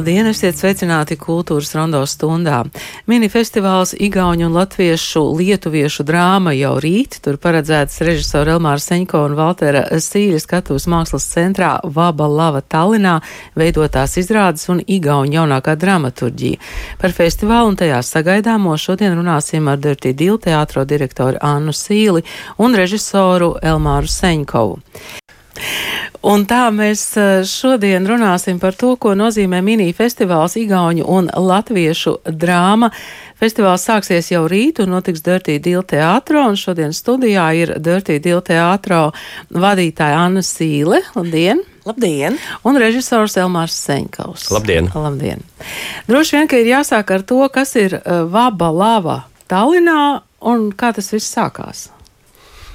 Labdien, esiet sveicināti kultūras rondo stundā. Minifestivāls Igauņu un Latviešu lietuviešu drāma jau rīt. Tur paredzēts režisora Elmāra Seņko un Valtera Sīļa skatuves mākslas centrā Vaba Lava Tallinā veidotās izrādes un Igauņu jaunākā dramaturģija. Par festivālu un tajā sagaidāmo šodien runāsim ar Dirty Deal teātro direktoru Annu Sīli un režisoru Elmāru Seņkovu. Un tā mēs eh, šodien runāsim par to, ko nozīmē mini-festivāls Igauņu un Latviešu drāma. Festivāls sāksies jau rīt un notiks Dirty Deal teātro, un šodien studijā ir Dirty Deal teātro vadītāja Anna Sīle. Labdien! Labdien! Un režisors Elmārs Seņkaus. Labdien! Labdien! Droši vien, ka ir jāsāk ar to, kas ir uh, Vaba Lava Tallinā un kā tas viss sākās.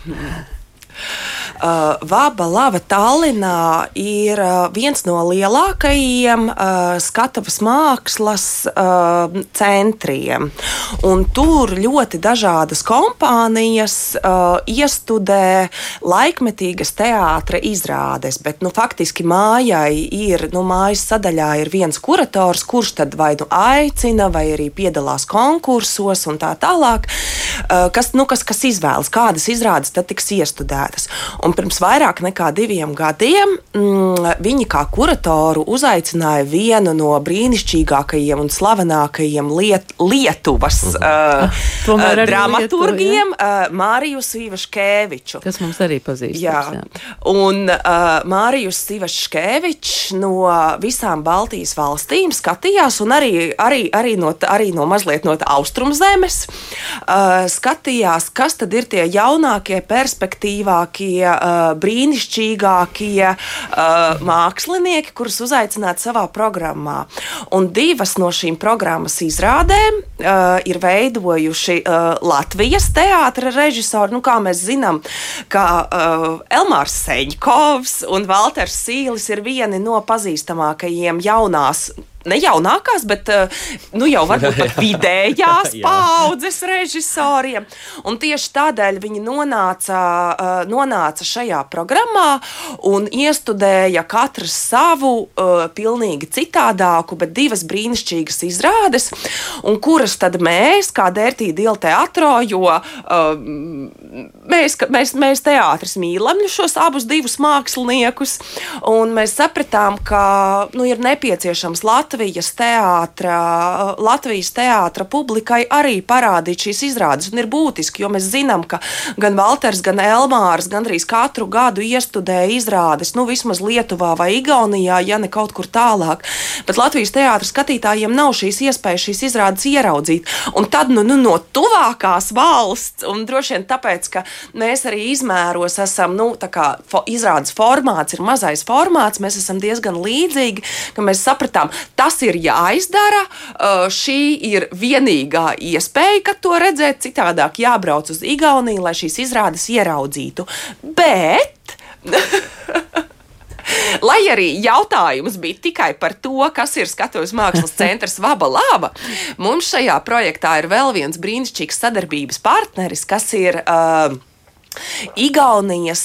Uh, Vaba Lava Tallinā ir uh, viens no lielākajiem uh, skatuves mākslas uh, centriem. Un tur ļoti dažādas kompānijas uh, iestudē laikmetīgas teātra izrādes, bet nu, faktiski mājai ir, nu, mājas sadaļā ir viens kurators, kurš tad vai nu aicina, vai arī piedalās konkursos un tā tālāk, kas, nu, kas, kas izvēlas, kādas izrādes tad tiks iestudētas. Un pirms vairāk nekā diviem gadiem mm, viņi kā kuratoru uzaicināja vienu no brīnišķīgākajiem un slavenākajiem liet, Lietuvas uh, uh, dramaturgiem, uh, Māriju Sīvaškēviču. Kas mums arī pazīstams. Jā. jā. Un uh, Mārijus Sīvaškēvičs no visām Baltijas valstīm skatījās, un arī, arī, arī, no, arī no mazliet no austrumzemes uh, skatījās, kas tad ir tie jaunākie, perspektīvākie uh, brīnišķīgākie uh, mākslinieki, kurus uzaicināt savā programmā. Un divas no šīm programmas izrādēm ir veidojuši Latvijas teātris režisori. Nu, kā mēs zinām, ka Elmārs Seņkovs un Valters Sīlis ir vieni no pazīstamākajiem jaunās ne jaunākās, bet eh, nu, jau varbūt pat vidējās paudzes režisoriem. Un tieši tādēļ viņi nonāca, eh, nonāca šajā programmā un iestudēja katrs savu, eh, pilnīgi citādāku, bet divas brīnišķīgas izrādes, un kuras tad mēs, kā Dērtī Dila teatro, jo mēs, mēs, mēs teātris mīlam šos abus divus māksliniekus, un mēs sapratām, ka nu, ir nepieciešams Latvijas Latvijas teātra, Latvijas teātra publikai arī parādīt šīs izrādes. Un ir būtiski, jo mēs zinām, ka gan Valters, gan Elmārs gandrīz katru gadu iestudē izrādes, nu vismaz Lietuvā vai Igaunijā, ja ne kaut kur tālāk. Bet Latvijas teātra skatītājiem nav šīs iespējas šīs izrādes ieraudzīt. Un tad nu, nu, no tuvākās valsts, un droši vien tāpēc, ka mēs arī izmēros esam, nu, tā kā izrādes formāts ir mazais formāts, mēs esam diezgan līdzīgi, ka mēs sapratām, Tas ir jāizdara. Uh, šī ir vienīgā iespēja, kad to redzēt. Citādāk jābrauc uz Igauniju, lai šīs izrādes ieraudzītu. Bet. Lai arī jautājums bija tikai par to, kas ir skatuves mākslas centrs Vaba Lava, mums šajā projektā ir vēl viens brīnišķīgs sadarbības partneris, kas ir. Uh, Igaunijas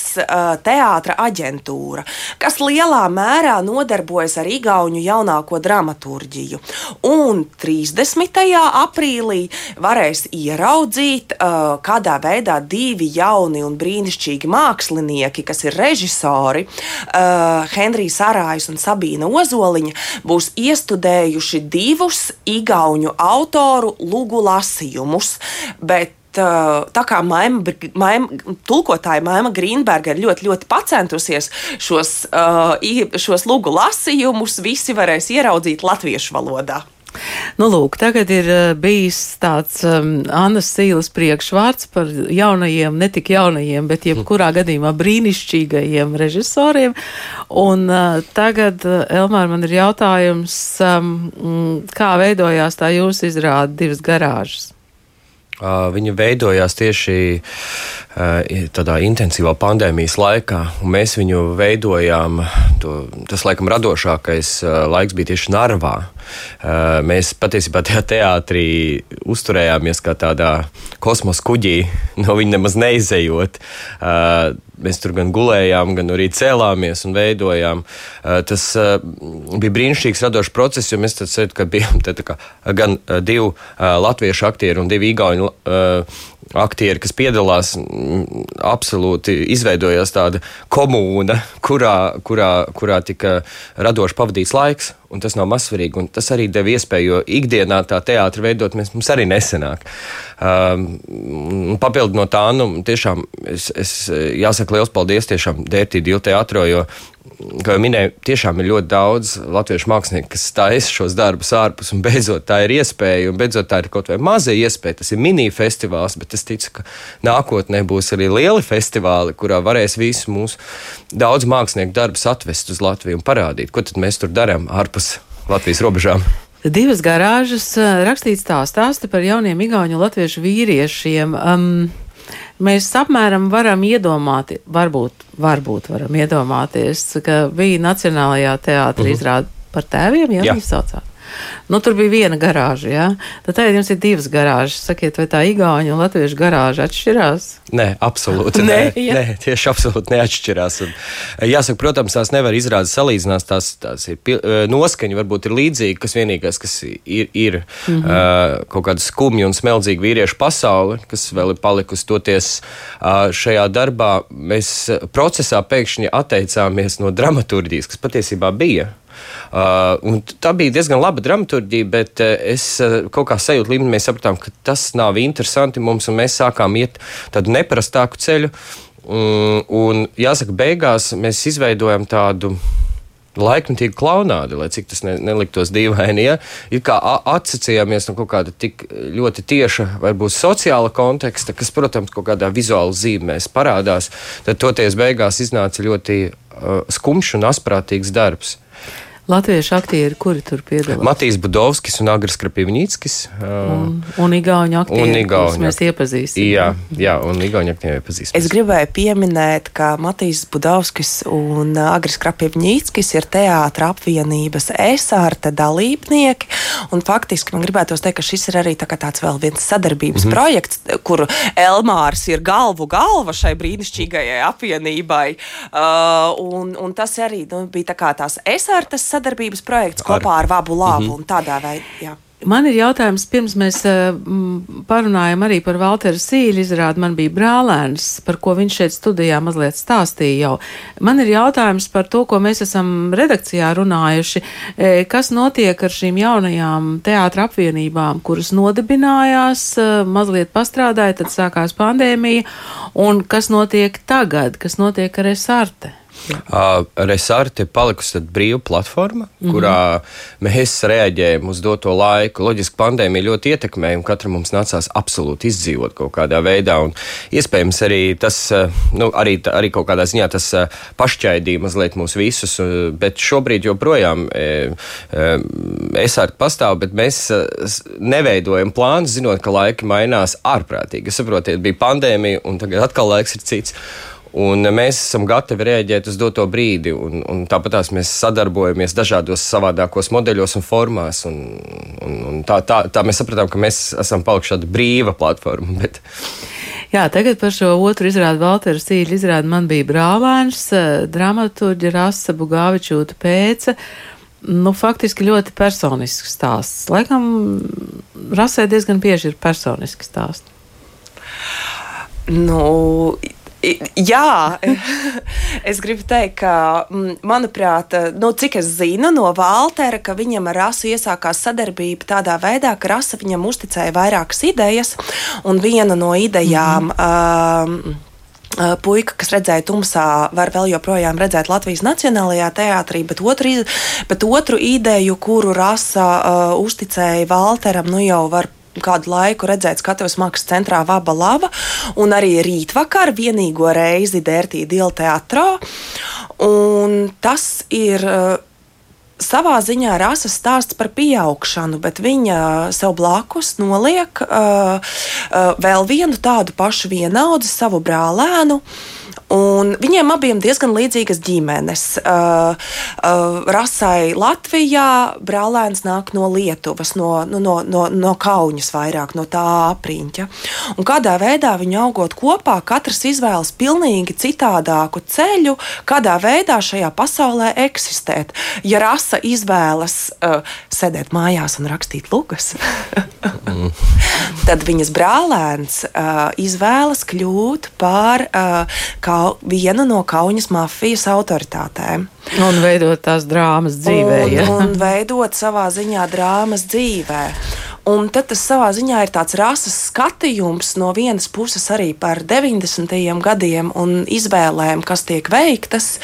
teātra aģentūra, kas lielā mērā nodarbojas ar Igaunu jaunāko dramaturģiju. Un 30. aprīlī varēs ieraudzīt, kādā veidā divi jauni un brīnišķīgi mākslinieki, kas ir režisori, Henrijs Arājs un Sabīna Ozoliņa, būs iestudējuši divus Igaunu autoru lugu lasījumus. Bet tā kā Maima, Maima, tulkotāja Maima Grīnberga ir ļoti, ļoti pacentusies šos, šos lūgu lasījumus, visi varēs ieraudzīt latviešu valodā. Nu, lūk, tagad ir bijis tāds um, Annas Sīles priekšvārds par jaunajiem, ne tik jaunajiem, bet jebkurā gadījumā brīnišķīgajiem režisoriem. Un uh, tagad, Elmār, man ir jautājums, um, kā veidojās tā jūsu izrāda divas garāžas? Viņa veidojās tieši tādā intensīvā pandēmijas laikā, un mēs viņu veidojām. To, tas, laikam, radošākais laiks bija tieši Narvā. Mēs patiesībā tajā teātrī uzturējāmies kā tādā kosmosa kuģī, no viņa nemaz neizejot. mēs tur gan gulējām, gan arī cēlāmies un veidojām. Tas bija brīnišķīgs radošs process, jo mēs tad sēdām, ka bijām kā, gan divi latviešu aktieri un divi igauņu aktieri, kas piedalās, absolūti izveidojās tāda komūna, kurā, kurā, kurā tika radoši pavadīts laiks un tas nav mazsvarīgi. Tas arī deva iespēju, jo ikdienā tā teātris veidot mēs, mums arī nesenāk. Um, papildinot tā, nu, tiešām es, es jāsaka liels paldies tiešām Dērtī Divu teātro, jo, kā jau minēju, tiešām ir ļoti daudz latviešu mākslinieku, kas stājas šos darbus ārpus, un beidzot tā ir iespēja, un beidzot tā ir kaut vai maza iespēja. Tas ir mini-festivāls, bet es ticu, ka nākotnē būs arī lieli festivāli, kurā varēs visu mūsu daudz mākslinieku darbus atvest uz Latviju un parādīt, ko tad mēs tur darām ārpus Latvijas robežām. Divas garāžas rakstīts tā stāsti par jauniem igauņu latviešu vīriešiem. Um, mēs apmēram varam iedomāties, varbūt, varbūt varam iedomāties, ka bija Nacionālajā teātrī uh mhm. -huh. izrāda par tēviem, ja viņi saucās. Nu, tur bija viena garāža. Ja? Tad tagad jums ir divas garāžas. Sakiet, vai tā igauņa un latviešu garāža atšķirās? Nē, absolūti. nē, nē, nē, tieši absolūti neatšķirās. Un, jāsaka, protams, tās nevar izrādīt salīdzināt. Tās, tās ir noskaņa, varbūt ir līdzīga, kas vienīgais, kas ir, ir mm -hmm. uh, kaut kāda skumja un smeldzīga vīriešu pasaule, kas vēl ir palikusi toties uh, šajā darbā. Mēs procesā pēkšņi atteicāmies no dramaturgijas, kas patiesībā bija. Uh, tā bija diezgan laba dramaturgija, bet uh, es uh, kaut kā sajūtu līmenī, mēs sapratām, ka tas nav interesanti mums, un mēs sākām iet tādu neparastāku ceļu. Um, un jāsaka, beigās mēs izveidojam tādu laikmatīgu klaunādi, lai cik tas ne, neliktos dīvaini. Ja? Ir kā atsacījāmies no kaut kāda tik ļoti tieša, varbūt sociāla konteksta, kas, protams, kaut kādā vizuāla zīmēs parādās, tad toties beigās iznāca ļoti uh, skumjš un asprātīgs darbs. Latviešu aktieri, kuri tur piedalās? Matīs Budovskis un Agris Krapivņīckis. Un, un Igauņu aktieri, un Igauņu, mēs iepazīstam. Jā, jā, un Igauņu aktieri iepazīstam. Es gribēju pieminēt, ka Matīs Budovskis un Agris Krapivņīckis ir teātra apvienības esārta dalībnieki, un faktiski man gribētos teikt, ka šis ir arī tā tāds vēl viens sadarbības mm -hmm. projekts, kuru Elmārs ir galvu galva šai brīnišķīgajai apvienībai, uh, un, un tas arī nu, bija tā kā tās esārtas sadarbības sadarbības projekts ar, kopā ar Vabu Lāvu mm -hmm. un tādā veidā. Man ir jautājums, pirms mēs uh, parunājam arī par Valteru Sīļu izrādi, man bija brālēns, par ko viņš šeit studijā mazliet stāstīja jau. Man ir jautājums par to, ko mēs esam redakcijā runājuši, e, kas notiek ar šīm jaunajām teātra apvienībām, kuras nodibinājās, uh, mazliet pastrādāja, tad sākās pandēmija, un kas notiek tagad, kas notiek ar Esarte? Uh, Resarte ir palikusi brīva platforma, mm -hmm. kurā mēs reaģējam uz doto laiku. Loģiski, pandēmija ļoti ietekmēja, un katram mums nācās absolūti izdzīvot kaut kādā veidā. Un, iespējams, arī tas, nu, arī, arī kaut kādā ziņā tas pašķaidīja mazliet mūs visus, bet šobrīd joprojām e, e, esārt pastāv, bet mēs neveidojam plānus, zinot, ka laiki mainās ārprātīgi. Saprotiet, bija pandēmija, un tagad atkal laiks ir cits. Un mēs esam gatavi rēģēt uz doto brīdi. Un, un tāpat mēs sadarbojamies dažādos savādākos modeļos un formās. Un, un, un tā, tā, tā mēs sapratām, ka mēs esam palikuši tāda brīva platforma. Bet... Jā, tagad par šo otru izrādu Valteru Sīļu izrādu man bija brālēns, dramaturģa Rasa Bugāvičūta pēca. Nu, faktiski ļoti personisks stāsts. Laikam Rasē diezgan bieži ir personiski stāsti. Nu, Jā, es gribu teikt, ka, manuprāt, nu, cik es zinu no Valtera, ka viņam ar Rasu iesākās sadarbība tādā veidā, ka Rasa viņam uzticēja vairākas idejas, un viena no idejām. Mm -hmm. um, puika, kas redzēja tumsā, var vēl joprojām redzēt Latvijas Nacionālajā teātrī, bet otru, bet otru ideju, kuru rasa uh, uzticēja Valteram, nu jau var kādu laiku redzēt skatuves mākslas centrā Vaba Lava un arī rītvakar vienīgo reizi Dērtī Dila teatrā. Un tas ir uh, savā ziņā rasa stāsts par pieaugšanu, bet viņa sev blakus noliek uh, uh, vēl vienu tādu pašu vienaudzi, savu brālēnu. Un viņiem abiem diezgan līdzīgas ģimenes. Uh, uh, rasai Latvijā brālēns nāk no Lietuvas, no, nu, no, no, no Kaunas vairāk, no tā apriņķa. Un kādā veidā viņi augot kopā, katrs izvēlas pilnīgi citādāku ceļu, kādā veidā šajā pasaulē eksistēt. Ja rasa izvēlas uh, sēdēt mājās un rakstīt lugas, tad viņas brālēns uh, izvēlas kļūt par uh, kau, vienu no Kaunas mafijas autoritātēm. Un veidot tās drāmas dzīvē. Un, ja? un veidot savā ziņā drāmas dzīvē. Un tad tas savā ziņā ir tāds rases skatījums no vienas puses arī par 90. gadiem un izvēlēm, kas tiek veiktas.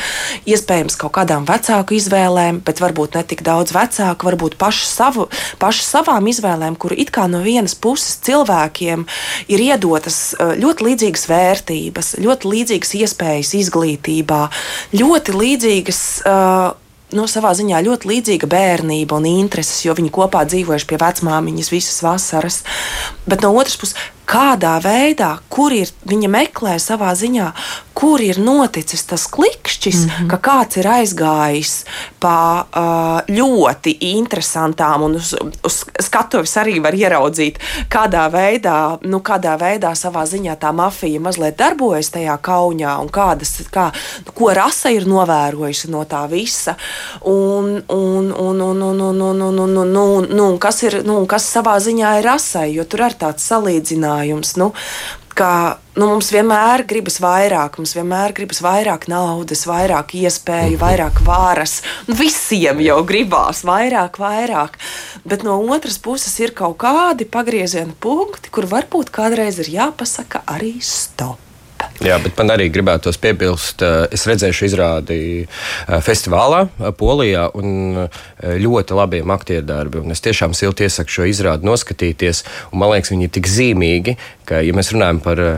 Iespējams, kaut kādām vecāku izvēlēm, bet varbūt ne tik daudz vecāku, varbūt paši, savu, paši savām izvēlēm, kur it kā no vienas puses cilvēkiem ir iedotas eh, ļoti līdzīgas vērtības, ļoti līdzīgas iespējas izglītībā, ļoti līdzīgas. Uh, no nu, savā ziņā ļoti līdzīga bērnība un intereses, jo viņi kopā dzīvojuši pie vecmāmiņas visas vasaras. Bet no otras puses, kādā veidā, kur ir viņa meklē savā ziņā, kur ir noticis tas klikšķis, mm -hmm. ka kāds ir aizgājis pa uh, ļoti interesantām, un uz, uz skatuves arī var ieraudzīt, kādā veidā, nu, kādā veidā savā ziņā tā mafija mazliet darbojas tajā kaunijā, un kādas, kā, ko rasa ir novērojusi no tā visa, un, un, un, un, un, un, un, un, un, un, un, un kas ir, nu, kas savā ziņā ir rasai, jo tur ir tāds salīdzinājums. Nu, ka nu, mums vienmēr gribas vairāk, mums vienmēr gribas vairāk naudas, vairāk iespēju, vairāk varas. Visiem jau gribās vairāk, vairāk. Bet no otras puses ir kaut kādi pagrieziena punkti, kur varbūt kādreiz ir jāpasaka arī stop. Jā, bet man arī gribētos piebilst, eh, es redzēju šo izrādi eh, festivālā eh, Polijā un ļoti labiem aktieru darbi. Es tiešām silti iesaku šo izrādi noskatīties. Man liekas, viņi ir tik zīmīgi, ka, ja mēs runājam par uh,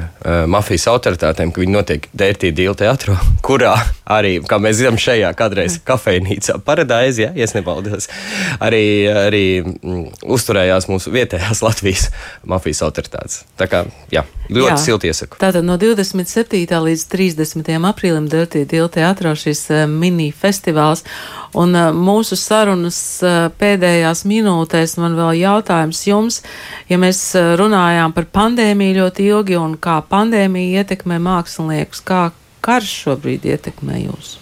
mafijas autoritātēm, ka viņi notiek Dērtī Dīla teātrā, kurā arī, kā mēs zinām, šajā kādreiz kafejnīcā Paradise, ja, ja nebaldos, arī, arī mm, uzturējās mūsu vietējās Latvijas mafijas autoritātes. Tā kā, jā, ļoti jā. silti iesaku. Tātad no 27. līdz 30. aprīlim Dērtī Dīla teātrā šis uh, mini festivāls. Un uh, mūsu sarunas uh, pēdējās minūtēs man vēl jautājums jums, ja mēs runājām par pandēmiju ļoti ilgi un kā pandēmija ietekmē māksliniekus, kā karš šobrīd ietekmē jūs?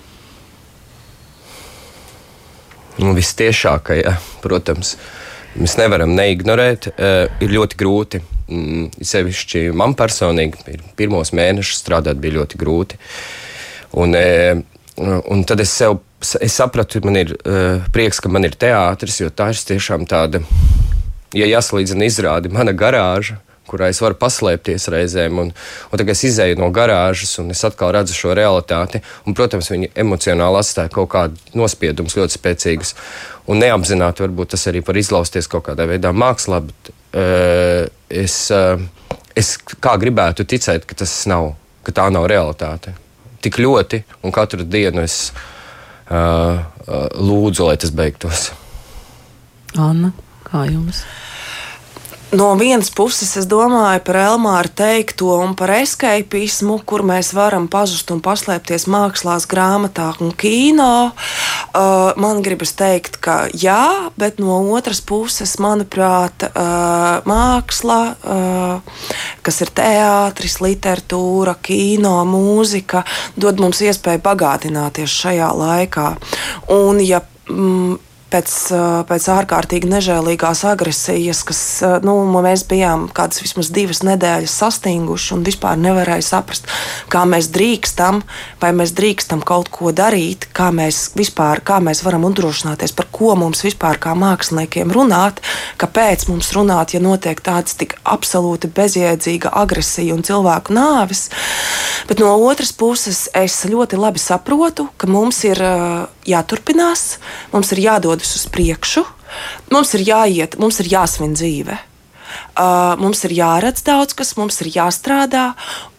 Nu, Vistiešākajā, protams, mēs nevaram neignorēt, uh, ir ļoti grūti. Mm, sevišķi man personīgi, pirmos mēnešus strādāt bija ļoti grūti. Un, uh, un tad es sev es sapratu, man ir uh, prieks, ka man ir teātris, jo tā ir tiešām tāda, ja jāsalīdzina izrādi, mana garāža. Kurā es varu paslēpties reizēm, un, un tagad es izēju no garāžas, un es atkal redzu šo realitāti. Un, protams, viņi emocionāli atstāja kaut kādu nospiedumu ļoti spēcīgus. Un neapzināti varbūt tas arī var izlausties kaut kādā veidā mākslā, bet uh, es, uh, es kā gribētu ticēt, ka tas nav, ka tā nav realitāte. Tik ļoti, un katru dienu es esmu lūdzu, lai tas beigtos. Anna, kā jums? No vienas puses, es domāju par Elmāru teikto un par escapismu, kur mēs varam pazust un paslēpties mākslās, grāmatā un kino. Uh, man gribas teikt, ka jā, bet no otras puses, manuprāt, uh, māksla, uh, kas ir teātris, literatūra, kino, mūzika, dod mums iespēju bagātināties šajā laikā. Un, ja mm, pēc, pēc ārkārtīgi nežēlīgās agresijas, kas nu, mēs bijām kādas vismaz divas nedēļas sastinguši un vispār nevarēja saprast, kā mēs drīkstam, vai mēs drīkstam kaut ko darīt, kā mēs vispār kā mēs varam uzdrošināties, par ko mums vispār kā māksliniekiem runāt, kāpēc mums runāt, ja notiek tāds tik absolūti bezjēdzīga agresija un cilvēku nāvis. Bet no otras puses, es ļoti labi saprotu, ka mums ir jāturpinās, mums ir jādodas uz priekšu, mums ir jāiet, mums ir jāsvin dzīve. Uh, mums ir jāredz daudz kas, mums ir jāstrādā,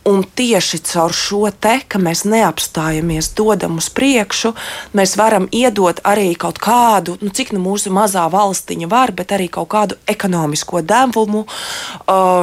Un tieši caur šo te, ka mēs neapstājamies, dodam uz priekšu, mēs varam iedot arī kaut kādu, nu, cik nu mūsu mazā valstiņa var, bet arī kaut kādu ekonomisko devumu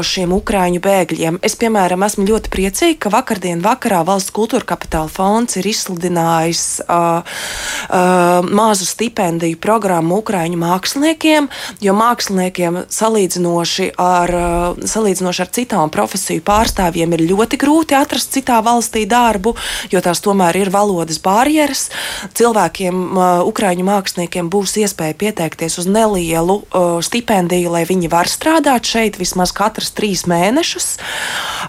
šiem ukraiņu bēgļiem. Es, piemēram, esmu ļoti priecīga, ka vakardien vakarā Valsts kultūra kapitāla fonds ir izsludinājis uh, uh, mazu stipendiju programmu ukraiņu māksliniekiem, jo māksliniekiem salīdzinoši ar, uh, salīdzinoši ar citām profesiju pārstāvjiem ir ļoti ļoti grūti atrast citā valstī darbu, jo tās tomēr ir valodas barjeras. Cilvēkiem, ukraiņu māksliniekiem, būs iespēja pieteikties uz nelielu uh, stipendiju, lai viņi var strādāt šeit vismaz katrs trīs mēnešus.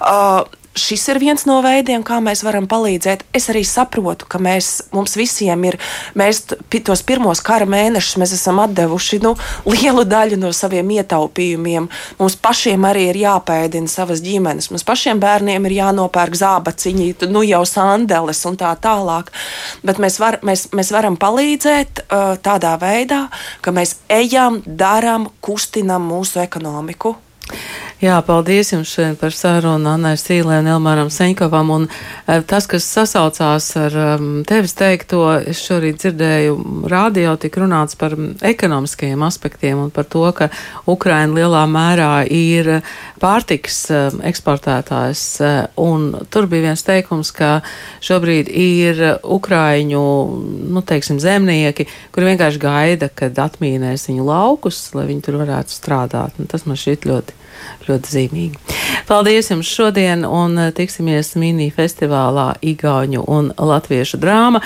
Uh, šis ir viens no veidiem, kā mēs varam palīdzēt. Es arī saprotu, ka mēs, mums visiem ir, mēs tos pirmos kara mēnešus esam atdevuši nu, lielu daļu no saviem ietaupījumiem. Mums pašiem arī ir jāpēdina savas ģimenes, mums pašiem bērniem ir jānopērk zābaciņi, nu jau sandeles un tā tālāk. Bet mēs, var, mēs, mēs varam palīdzēt uh, tādā veidā, ka mēs ejam, darām, kustinam mūsu ekonomiku. Jā, paldies jums šodien par sarunu Annai Sīlē un Elmāram Seņkovam. Un eh, tas, kas sasaucās ar um, tevis teikto, es šorīt dzirdēju, rādio tik runāts par ekonomiskajiem aspektiem un par to, ka Ukraina lielā mērā ir pārtiks um, eksportētājs. Uh, un tur bija viens teikums, ka šobrīd ir Ukraiņu, nu, teiksim, zemnieki, kuri vienkārši gaida, kad atmīnēs viņu laukus, lai viņi tur varētu strādāt. Un tas man šķiet ļoti ļoti zīmīgi. Paldies jums šodien un tiksimies mini festivālā Igauņu un Latviešu drāma.